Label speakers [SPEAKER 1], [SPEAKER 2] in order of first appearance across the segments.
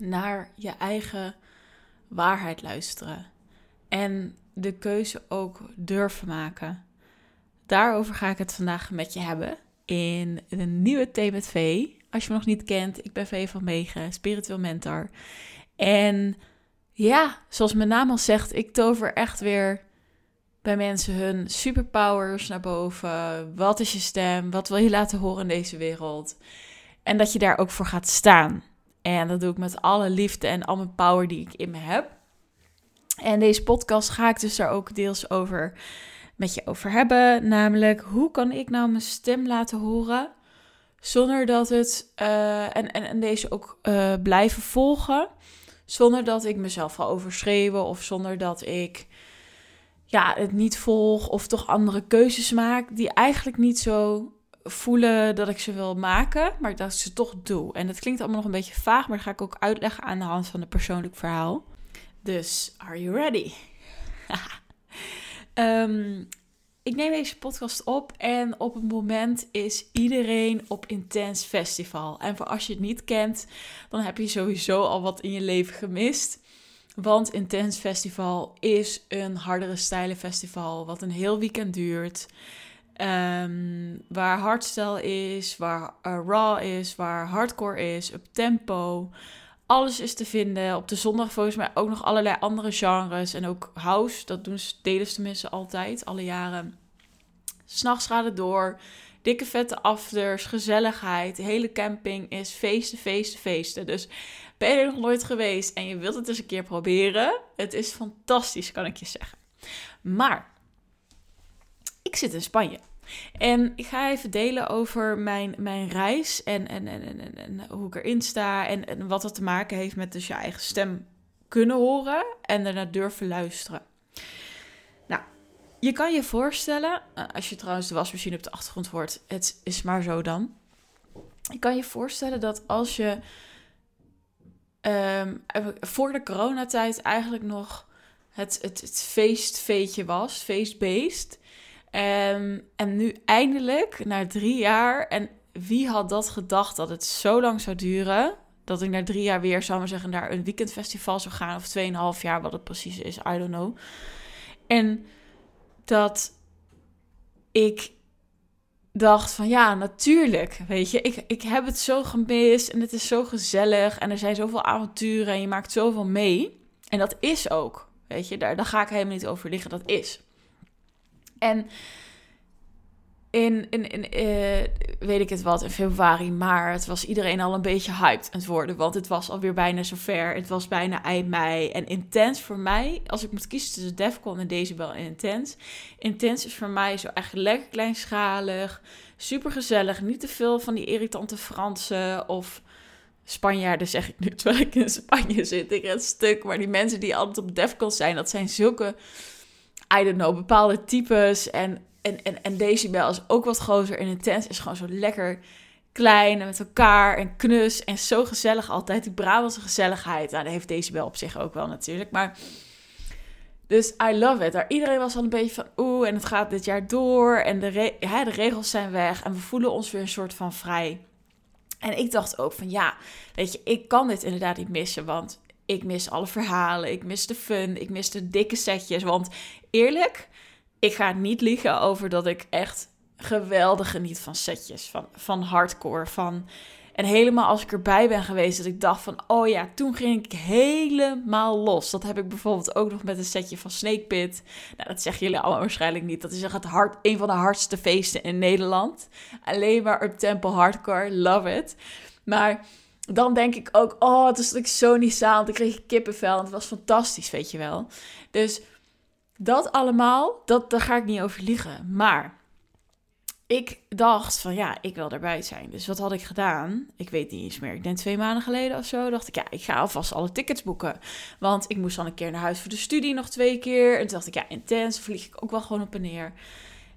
[SPEAKER 1] naar je eigen waarheid luisteren. En de keuze ook durven maken. Daarover ga ik het vandaag met je hebben in een nieuwe Thee met V. Als je me nog niet kent, ik ben V van Megen, spiritueel mentor. En ja, zoals mijn naam al zegt, ik tover echt weer bij mensen hun superpowers naar boven. Wat is je stem? Wat wil je laten horen in deze wereld? En dat je daar ook voor gaat staan. En dat doe ik met alle liefde en al mijn power die ik in me heb. En deze podcast ga ik dus daar ook deels over met je over hebben. Namelijk, hoe kan ik nou mijn stem laten horen zonder dat het. Uh, en, en, deze ook uh, blijven volgen. Zonder dat ik mezelf ga overschreeuwen of zonder dat ik ja, het niet volg of toch andere keuzes maak die eigenlijk niet zo voelen dat ik ze wil maken, maar dat ik ze toch doe. En dat klinkt allemaal nog een beetje vaag, maar dat ga ik ook uitleggen aan de hand van een persoonlijk verhaal. Dus, are you ready? um, ik neem deze podcast op en op het moment is iedereen op Intens Festival. En voor als je het niet kent, dan heb je sowieso al wat in je leven gemist. Want Intens Festival is een hardere stijlen festival, wat een heel weekend duurt. Um, waar hardstyle is, waar uh, raw is, waar hardcore is, op tempo. Alles is te vinden. Op de zondag volgens mij ook nog allerlei andere genres. En ook house, dat doen ze, delen ze tenminste altijd, alle jaren. S'nachts gaat het door. Dikke vette afters, gezelligheid. De hele camping is feesten, feesten, feesten. Dus ben je er nog nooit geweest en je wilt het eens een keer proberen? Het is fantastisch, kan ik je zeggen. Maar ik zit in Spanje. En ik ga even delen over mijn, mijn reis en, en, en, en, en hoe ik erin sta. En, en wat dat te maken heeft met dus je eigen stem kunnen horen en daarna durven luisteren. Nou, je kan je voorstellen, eh, als je trouwens de wasmachine op de achtergrond hoort, het is maar zo dan. Je kan je voorstellen dat als je um, voor de coronatijd eigenlijk nog het, het, het feestveetje was, feestbeest. Um, en nu eindelijk, na drie jaar, en wie had dat gedacht dat het zo lang zou duren? Dat ik na drie jaar weer, zou maar zeggen, naar een weekendfestival zou gaan. Of tweeënhalf jaar, wat het precies is, I don't know. En dat ik dacht van ja, natuurlijk, weet je, ik, ik heb het zo gemist en het is zo gezellig en er zijn zoveel avonturen en je maakt zoveel mee. En dat is ook, weet je, daar, daar ga ik helemaal niet over liggen, dat is. En in, in, in uh, weet ik het wat, in februari, maart was iedereen al een beetje hyped aan het worden. Want het was alweer bijna zover. Het was bijna eind mei. En intens voor mij, als ik moet kiezen tussen Defcon en deze wel intens. Intens is voor mij zo echt lekker kleinschalig, super gezellig. Niet te veel van die irritante Fransen of Spanjaarden zeg ik nu, terwijl ik in Spanje zit. Ik het stuk, maar die mensen die altijd op Defcon zijn, dat zijn zulke... I don't know, bepaalde types. En en, en, en Decibel is ook wat groter en intens. Is gewoon zo lekker klein en met elkaar en knus. En zo gezellig altijd. Die Brabantse gezelligheid. Nou, dat heeft Decibel op zich ook wel natuurlijk. Maar... Dus I love it. Daar iedereen was al een beetje van oeh, en het gaat dit jaar door. En de, ja, de regels zijn weg. En we voelen ons weer een soort van vrij. En ik dacht ook van ja, weet je, ik kan dit inderdaad niet missen. Want ik mis alle verhalen. Ik mis de fun. Ik mis de dikke setjes. Want eerlijk, ik ga niet liegen over dat ik echt geweldig geniet van setjes, van, van hardcore, van... En helemaal als ik erbij ben geweest, dat ik dacht van, oh ja, toen ging ik helemaal los. Dat heb ik bijvoorbeeld ook nog met een setje van Snake Pit. Nou, dat zeggen jullie allemaal waarschijnlijk niet. Dat is echt het hard, een van de hardste feesten in Nederland. Alleen maar up tempo hardcore, love it. Maar dan denk ik ook, oh, het is ik zo niet zaal. Dan kreeg ik kippenvel en het was fantastisch, weet je wel. Dus dat allemaal, dat, daar ga ik niet over liegen. Maar ik dacht van ja, ik wil erbij zijn. Dus wat had ik gedaan? Ik weet niet eens meer. Ik denk twee maanden geleden of zo. Dacht ik ja, ik ga alvast alle tickets boeken. Want ik moest dan een keer naar huis voor de studie nog twee keer. En toen dacht ik ja, intens. Vlieg ik ook wel gewoon op en neer.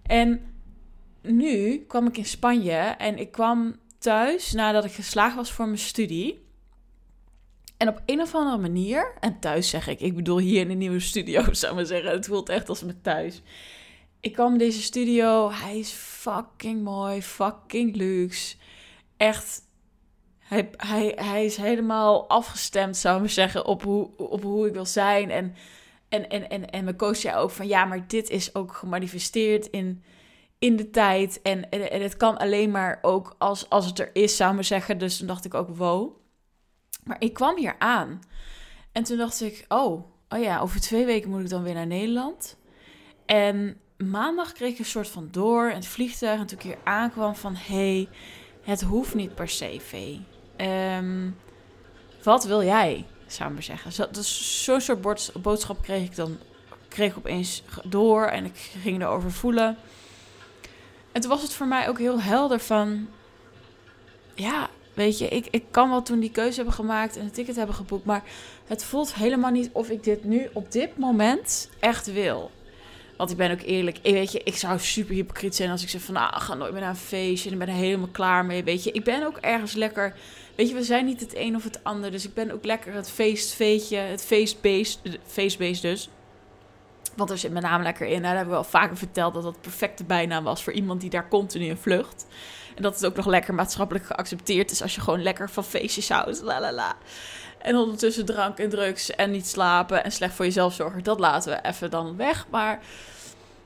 [SPEAKER 1] En nu kwam ik in Spanje en ik kwam thuis nadat ik geslaagd was voor mijn studie. En op een of andere manier, en thuis zeg ik, ik bedoel hier in de nieuwe studio, zou maar zeggen, het voelt echt als mijn thuis. Ik kwam in deze studio, hij is fucking mooi, fucking luxe. Echt, Hij, hij, hij is helemaal afgestemd, zou ik zeggen, op hoe, op hoe ik wil zijn. En, en, en, en, en mijn coach zei ook van ja, maar dit is ook gemanifesteerd in, in de tijd. En, en, en het kan alleen maar ook als, als het er is, zou ik zeggen. Dus toen dacht ik ook, wow. Maar ik kwam hier aan. En toen dacht ik, oh, oh ja, over twee weken moet ik dan weer naar Nederland. En maandag kreeg ik een soort van door in het vliegtuig. En toen ik hier aankwam van, hey, het hoeft niet per se, V. Ehm, wat wil jij, zou ik zeggen. Dus zo'n soort boodschap kreeg ik dan kreeg ik opeens door en ik ging erover voelen. En toen was het voor mij ook heel helder van... Ja, weet je, ik, ik kan wel toen die keuze hebben gemaakt en het ticket hebben geboekt... maar het voelt helemaal niet of ik dit nu op dit moment echt wil. Want ik ben ook eerlijk, ik, weet je, ik zou super hypocriet zijn als ik zeg van... nou, ga nooit meer naar een feestje en ik ben er helemaal klaar mee, weet je. Ik ben ook ergens lekker... Weet je, we zijn niet het een of het ander. Dus ik ben ook lekker het feestveetje, het feestbeest, feestbeest dus. Want er zit mijn naam lekker in. Dat hebben we al vaker verteld dat dat perfecte bijnaam was voor iemand die daar continu in vlucht. En dat het ook nog lekker maatschappelijk geaccepteerd is als je gewoon lekker van feestjes houdt. La la la. En ondertussen drank en drugs en niet slapen en slecht voor jezelf zorgen. Dat laten we even dan weg. Maar,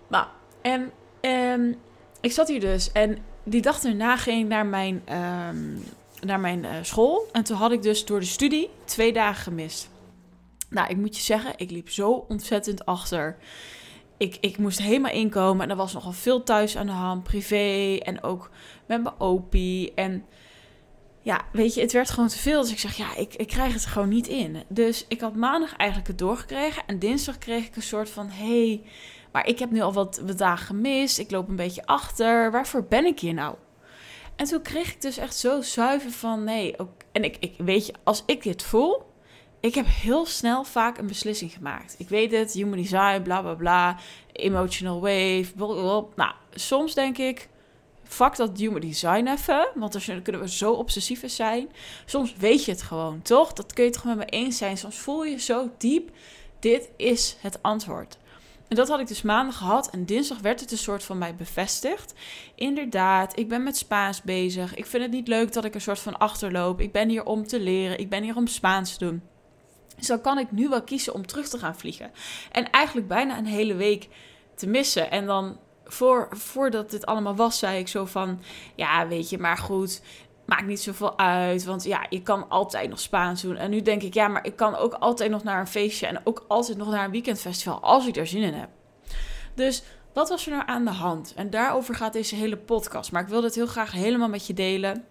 [SPEAKER 1] nou, en, ik zat hier dus. En die dag erna ging ik naar mijn, ehm, naar mijn uh, school. En toen had ik dus door de studie twee dagen gemist. Nou, ik moet je zeggen, ik liep zo ontzettend achter. Ik, ik moest helemaal inkomen en er was nogal veel thuis aan de hand, privé en ook met mijn opie. En ja, weet je, het werd gewoon te veel. Dus ik zeg, ja, ik, ik krijg het gewoon niet in. Dus ik had maandag eigenlijk het doorgekregen. En dinsdag kreeg ik een soort van, hey, maar ik heb nu al wat, wat dagen gemist. Ik loop een beetje achter. Waarvoor ben ik hier nou? En toen kreeg ik dus echt zo zuiver van, nee. Ook, en ik, ik weet je, als ik dit voel, ik heb heel snel vaak een beslissing gemaakt. Ik weet het, human design, bla bla bla, emotional wave, blablabla. Nou, soms denk ik, fuck dat human design even, want dan kunnen we zo obsessief zijn. Soms weet je het gewoon, toch? Dat kun je toch met me eens zijn. Soms voel je zo diep, dit is het antwoord. En dat had ik dus maandag gehad en dinsdag werd het een soort van mij bevestigd. Inderdaad, ik ben met Spaans bezig. Ik vind het niet leuk dat ik een soort van achterloop. Ik ben hier om te leren. Ik ben hier om Spaans te doen. Dus dan kan ik nu wel kiezen om terug te gaan vliegen. En eigenlijk bijna een hele week te missen. En dan voor, voordat dit allemaal was, zei ik zo van: Ja, weet je, maar goed. Maakt niet zoveel uit, want ja, je kan altijd nog Spaans doen. En nu denk ik, ja, maar ik kan ook altijd nog naar een feestje en ook altijd nog naar een weekendfestival als ik daar zin in heb. Dus wat was er nou aan de hand? En daarover gaat deze hele podcast. Maar ik wil dit heel graag helemaal met je delen.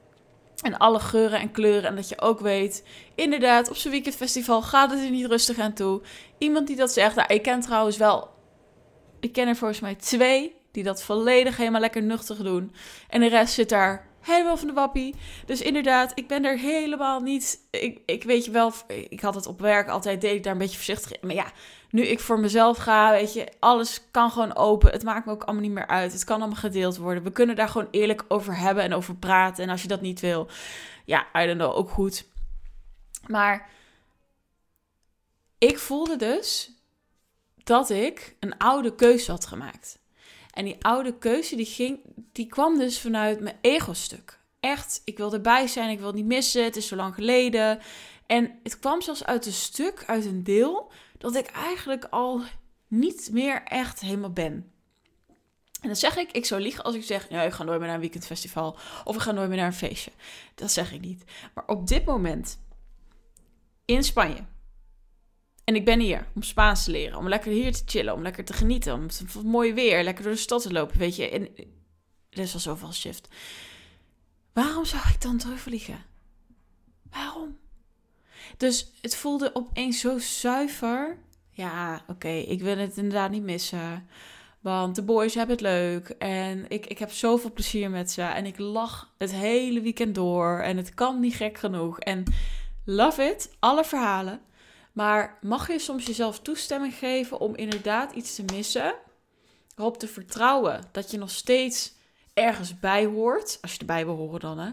[SPEAKER 1] En alle geuren en kleuren. En dat je ook weet, inderdaad, op zo'n weekendfestival gaat het er niet rustig aan toe. Iemand die dat zegt. Nou, ik ken trouwens wel, ik ken er volgens mij twee die dat volledig helemaal lekker nuchtig doen. En de rest zit daar helemaal van de wappie. Dus inderdaad, ik ben er helemaal niet. Ik, ik weet je wel, ik had het op werk altijd, deed ik daar een beetje voorzichtig in. Maar ja, nu ik voor mezelf ga, weet je, alles kan gewoon open. Het maakt me ook allemaal niet meer uit. Het kan allemaal gedeeld worden. We kunnen daar gewoon eerlijk over hebben en over praten. En als je dat niet wil, ja, I don't know, ook goed. Maar ik voelde dus dat ik een oude keuze had gemaakt. En die oude keuze, die, ging, die kwam dus vanuit mijn ego-stuk. Echt, ik wil erbij zijn, ik wil niet missen, het is zo lang geleden. En het kwam zelfs uit een stuk, uit een deel, dat ik eigenlijk al niet meer echt helemaal ben. En dan zeg ik, ik zou liegen als ik zeg, ja, ik ga nooit meer naar een weekendfestival of ik ga nooit meer naar een feestje. Dat zeg ik niet. Maar op dit moment, in Spanje, en ik ben hier om Spaans te leren, om lekker hier te chillen, om lekker te genieten, om het mooi weer, lekker door de stad te lopen, weet je. En er is al zoveel shift. Waarom zou ik dan terugvliegen? Waarom? Dus het voelde opeens zo zuiver. Ja, oké, ik wil het inderdaad niet missen. Want de boys hebben het leuk. En ik, ik heb zoveel plezier met ze. En ik lach het hele weekend door. En het kan niet gek genoeg. En love it. Alle verhalen. Maar mag je soms jezelf toestemming geven om inderdaad iets te missen? Erop te vertrouwen dat je nog steeds ergens bij hoort. Als je erbij wil horen dan, hè.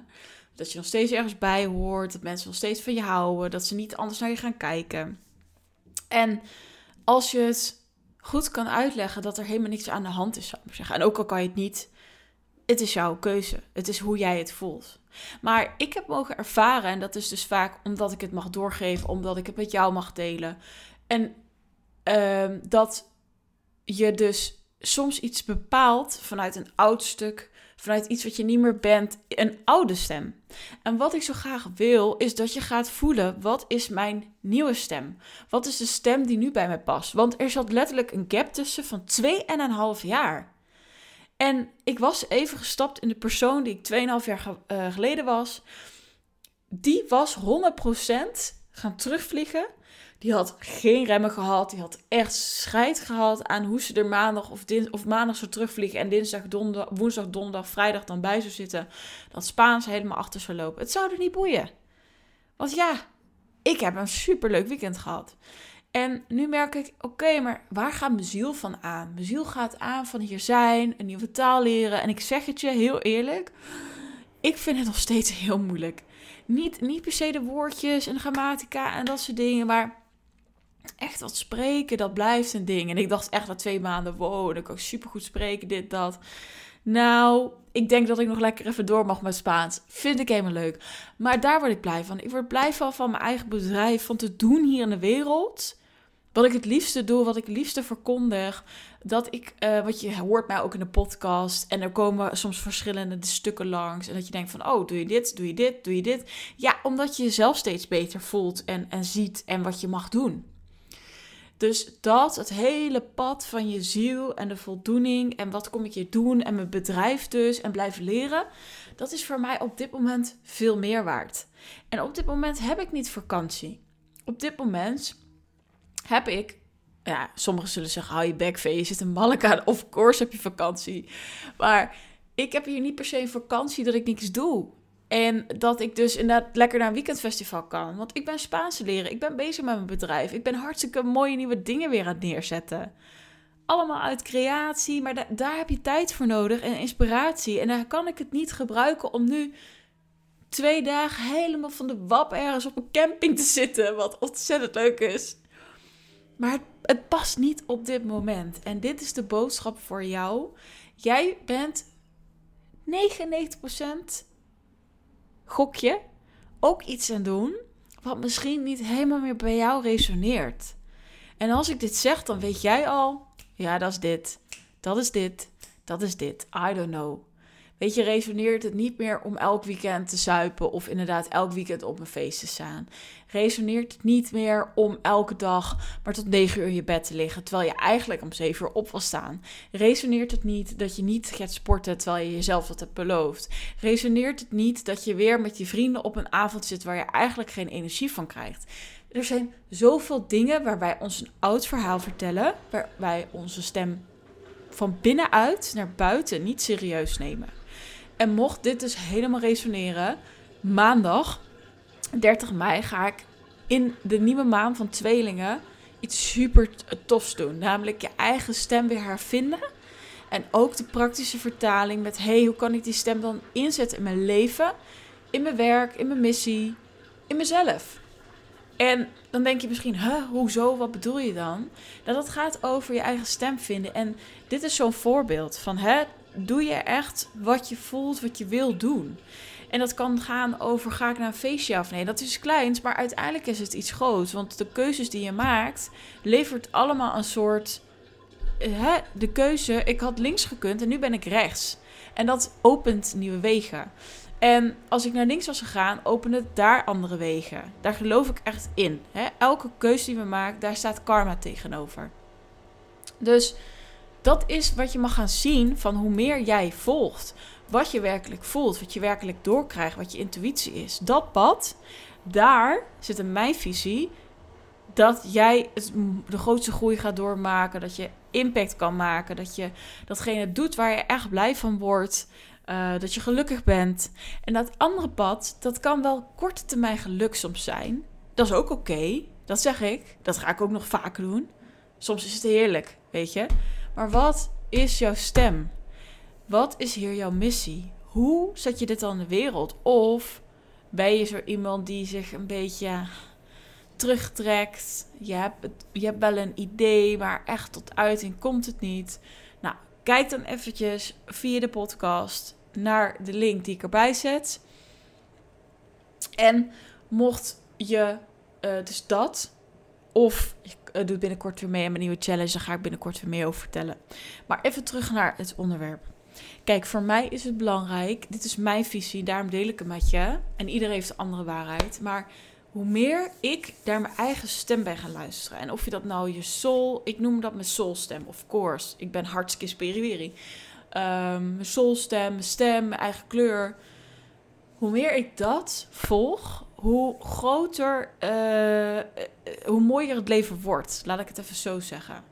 [SPEAKER 1] Dat je nog steeds ergens bij hoort. Dat mensen nog steeds van je houden. Dat ze niet anders naar je gaan kijken. En als je het goed kan uitleggen dat er helemaal niks aan de hand is, zou ik zeggen. En ook al kan je het niet, het is jouw keuze. Het is hoe jij het voelt. Maar ik heb mogen ervaren, en dat is dus vaak omdat ik het mag doorgeven, omdat ik het met jou mag delen. En ehm, dat je dus soms iets bepaalt vanuit een oud stuk, vanuit iets wat je niet meer bent, een oude stem. En wat ik zo graag wil, is dat je gaat voelen: wat is mijn nieuwe stem? Wat is de stem die nu bij mij past? Want er zat letterlijk een gap tussen van 2,5 jaar. En ik was even gestapt in de persoon die ik 2,5 jaar uh, geleden was. Die was 100% gaan terugvliegen. Die had geen remmen gehad. Die had echt scheid gehad aan hoe ze er maandag of, of maandag zou terugvliegen. En dinsdag, donderdag, woensdag, donderdag, vrijdag dan bij zou zitten. Dat Spaans helemaal achter zou lopen. Het zou er niet boeien. Want ja, ik heb een superleuk weekend gehad. En nu merk ik, oké, maar waar gaat mijn ziel van aan? Mijn ziel gaat aan van hier zijn, een nieuwe taal leren. En ik zeg het je heel eerlijk, ik vind het nog steeds heel moeilijk. Niet, niet per se de woordjes en grammatica en dat soort dingen, maar echt wat spreken, dat blijft een ding. En ik dacht echt na twee maanden, wow, dan kan ik supergoed spreken, dit, dat. Nou, ik denk dat ik nog lekker even door mag met Spaans. Vind ik helemaal leuk. Maar daar word ik blij van. Ik word blij van, van mijn eigen bedrijf, van te doen hier in de wereld. Wat ik het liefste doe, wat ik het liefste verkondig. Dat ik, uh, wat je hoort mij ook in de podcast. En er komen soms verschillende stukken langs. En dat je denkt van, oh, doe je dit, doe je dit, doe je dit. Ja, omdat je jezelf steeds beter voelt en, en ziet en wat je mag doen. Dus dat, het hele pad van je ziel en de voldoening en wat kom ik hier doen en mijn bedrijf dus en blijven leren, dat is voor mij op dit moment veel meer waard. En op dit moment heb ik niet vakantie. Op dit moment heb ik, ja, sommigen zullen zeggen, hou je bek, je zit in Malaga, of course heb je vakantie. Maar ik heb hier niet per se een vakantie dat ik niks doe. En dat ik dus inderdaad lekker naar een weekendfestival kan. Want ik ben Spaans leren. Ik ben bezig met mijn bedrijf. Ik ben hartstikke mooie nieuwe dingen weer aan het neerzetten. Allemaal uit creatie. Maar daar heb je tijd voor nodig en inspiratie. En daar kan ik het niet gebruiken om nu twee dagen helemaal van de wap ergens op een camping te zitten. Wat ontzettend leuk is. Maar het, past niet op dit moment. En dit is de boodschap voor jou. Jij bent 99% gokje ook iets aan doen wat misschien niet helemaal meer bij jou resoneert. En als ik dit zeg, dan weet jij al, ja, dat is dit, dat is dit, dat is dit. I don't know. Weet je, resoneert het niet meer om elk weekend te zuipen of inderdaad elk weekend op een feest te staan. Resoneert het niet meer om elke dag maar tot 9 uur in je bed te liggen, terwijl je eigenlijk om 7 uur op wil staan. Resoneert het niet dat je niet gaat sporten terwijl je jezelf dat hebt beloofd. Resoneert het niet dat je weer met je vrienden op een avond zit waar je eigenlijk geen energie van krijgt. Er zijn zoveel dingen waar wij ons een oud verhaal vertellen, waar wij onze stem van binnenuit naar buiten niet serieus nemen. En mocht dit dus helemaal resoneren, maandag 30 mei ga ik in de nieuwe maan van tweelingen iets super tofs doen. Namelijk je eigen stem weer hervinden. En ook de praktische vertaling met: hey, hoe kan ik die stem dan inzetten in mijn leven, in mijn werk, in mijn missie, in mezelf? En dan denk je misschien, hoezo, wat bedoel je dan? Nou, dat gaat over je eigen stem vinden. En dit is zo'n voorbeeld van, hè, doe je echt wat je voelt, wat je wil doen? En dat kan gaan over, ga ik naar een feestje of nee? Dat is kleins, maar uiteindelijk is het iets groots. Want de keuzes die je maakt, levert allemaal een soort... Hè, de keuze, ik had links gekund en nu ben ik rechts. En dat opent nieuwe wegen. En als ik naar links was gegaan, opende daar andere wegen. Daar geloof ik echt in. Hè? Elke keuze die we maken, daar staat karma tegenover. Dus dat is wat je mag gaan zien van hoe meer jij volgt. Wat je werkelijk voelt, wat je werkelijk doorkrijgt, wat je intuïtie is. Dat pad, daar zit in mijn visie dat jij de grootste groei gaat doormaken. Dat je impact kan maken. Dat je datgene doet waar je echt blij van wordt. Uh, dat je gelukkig bent. En dat andere pad, dat kan wel korte termijn geluk soms zijn. Dat is ook oké. Dat zeg ik. Dat ga ik ook nog vaak doen. Soms is het heerlijk, weet je. Maar wat is jouw stem? Wat is hier jouw missie? Hoe zet je dit dan in de wereld? Of ben je zo iemand die zich een beetje terugtrekt? Je hebt, je hebt wel een idee, maar echt tot uiting komt het niet. Nou, kijk dan eventjes via de podcast naar de link die ik erbij zet. En mocht je uh, dus dat, of ik uh, doe binnenkort weer mee aan mijn nieuwe challenge, daar ga ik binnenkort weer meer over vertellen. Maar even terug naar het onderwerp. Kijk, voor mij is het belangrijk, dit is mijn visie, daarom deel ik het met je. En iedereen heeft een andere waarheid. Maar hoe meer ik daar mijn eigen stem bij ga luisteren. En of je dat nou je soul, ik noem dat mijn soulstem, of course. Ik ben hartstikke spiriwiri. Um, mijn soulstem, mijn stem, mijn eigen kleur. Hoe meer ik dat volg, hoe groter, uh, hoe mooier het leven wordt. Laat ik het even zo zeggen.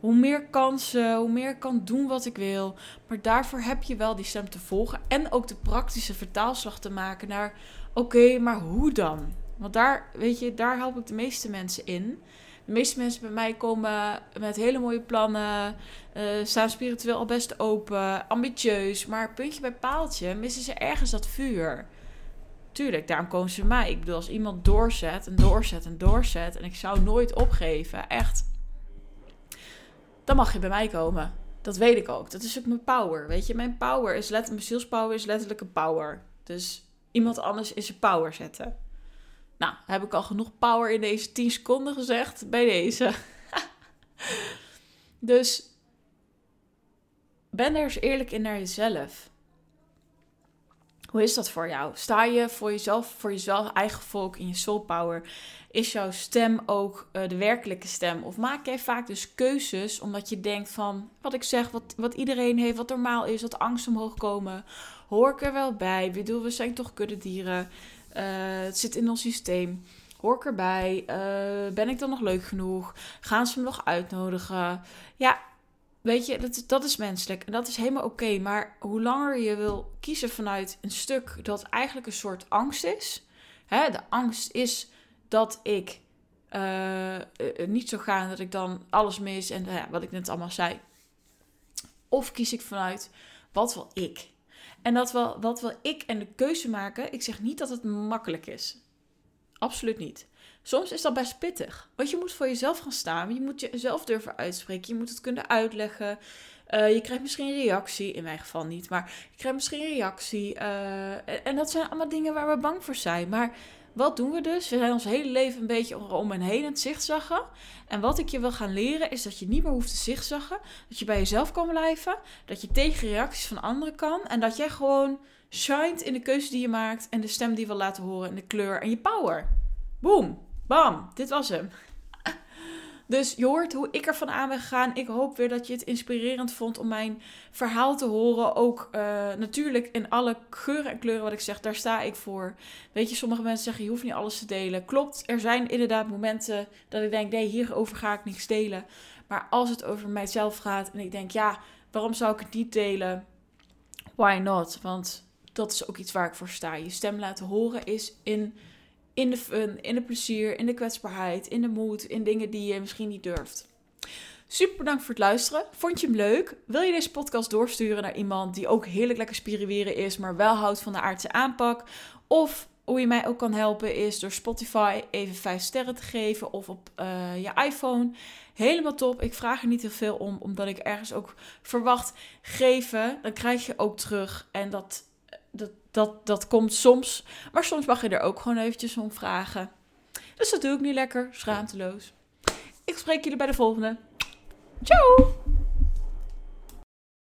[SPEAKER 1] Hoe meer kansen, hoe meer ik kan doen wat ik wil. Maar daarvoor heb je wel die stem te volgen. En ook de praktische vertaalslag te maken naar: oké, maar hoe dan? Want daar, weet je, daar help ik de meeste mensen in. De meeste mensen bij mij komen met hele mooie plannen, uh, staan spiritueel al best open, ambitieus. Maar puntje bij paaltje missen ze ergens dat vuur. Tuurlijk, daarom komen ze mij. Ik bedoel, als iemand doorzet en doorzet en doorzet en ik zou nooit opgeven, echt, dan mag je bij mij komen. Dat weet ik ook. Dat is ook mijn power. Weet je, mijn power is letterlijk, mijn sales power is letterlijk een power. Dus iemand anders is zijn power zetten. Nou, heb ik al genoeg power in deze 10 seconden gezegd bij deze. dus ben er eens eerlijk in naar jezelf. Hoe is dat voor jou? Sta je voor jezelf, voor jezelf, eigen volk in je soul power? Is jouw stem ook uh, de werkelijke stem? Of maak jij vaak dus keuzes omdat je denkt van wat ik zeg, wat, wat iedereen heeft, wat normaal is, wat angst omhoog komen? Hoor ik er wel bij? Ik bedoel, we zijn toch kuddedieren. Uh, het zit in ons systeem. Hoor ik erbij? Uh, ben ik dan nog leuk genoeg? Gaan ze me nog uitnodigen? Ja, weet je, dat, dat is menselijk en dat is helemaal oké. maar hoe langer je wil kiezen vanuit een stuk dat eigenlijk een soort angst is. Hè, de angst is dat ik uh, niet zo gaan, dat ik dan alles mis en ja, wat ik net allemaal zei. Of kies ik vanuit wat wil ik? En dat wel, wat wil ik en de keuze maken. Ik zeg niet dat het makkelijk is. Absoluut niet. Soms is dat best pittig. Want je moet voor jezelf gaan staan. Je moet jezelf durven uitspreken. Je moet het kunnen uitleggen. Uh, je krijgt misschien een reactie. In mijn geval niet. Maar je krijgt misschien een reactie. Uh, en dat zijn allemaal dingen waar we bang voor zijn. Maar wat doen we dus? We zijn ons hele leven een beetje om en heen aan het zigzaggen. En wat ik je wil gaan leren is dat je niet meer hoeft te zigzaggen. Dat je bij jezelf kan blijven. Dat je tegen reacties van anderen kan. En dat jij gewoon shined in de keuze die je maakt. En de stem die je wil laten horen. En de kleur en je power. Boom. Bam. Dit was hem. Dus je hoort hoe ik ervan aan ben gegaan. Ik hoop weer dat je het inspirerend vond om mijn verhaal te horen. Ook uh, natuurlijk in alle geuren en kleuren wat ik zeg, daar sta ik voor. Weet je, sommige mensen zeggen je hoeft niet alles te delen. Klopt, er zijn inderdaad momenten dat ik denk, nee, hierover ga ik niks delen. Maar als het over mijzelf gaat en ik denk, ja, waarom zou ik het niet delen? Why not? Want dat is ook iets waar ik voor sta. Je stem laten horen is in in de fun, in de plezier, in de kwetsbaarheid, in de moed, in dingen die je misschien niet durft. Super bedankt voor het luisteren. Vond je hem leuk? Wil je deze podcast doorsturen naar iemand die ook heerlijk lekker spiriweren is, maar wel houdt van de aardse aanpak? Of hoe je mij ook kan helpen is door Spotify even 5 sterren te geven of op uh, je iPhone. Helemaal top. Ik vraag er niet heel veel om, omdat ik ergens ook verwacht geven. Dan krijg je ook terug. En dat dat, dat, dat komt soms. Maar soms mag je er ook gewoon eventjes om vragen. Dus dat doe ik nu lekker, schaamteloos. Ik spreek jullie bij de volgende. Ciao!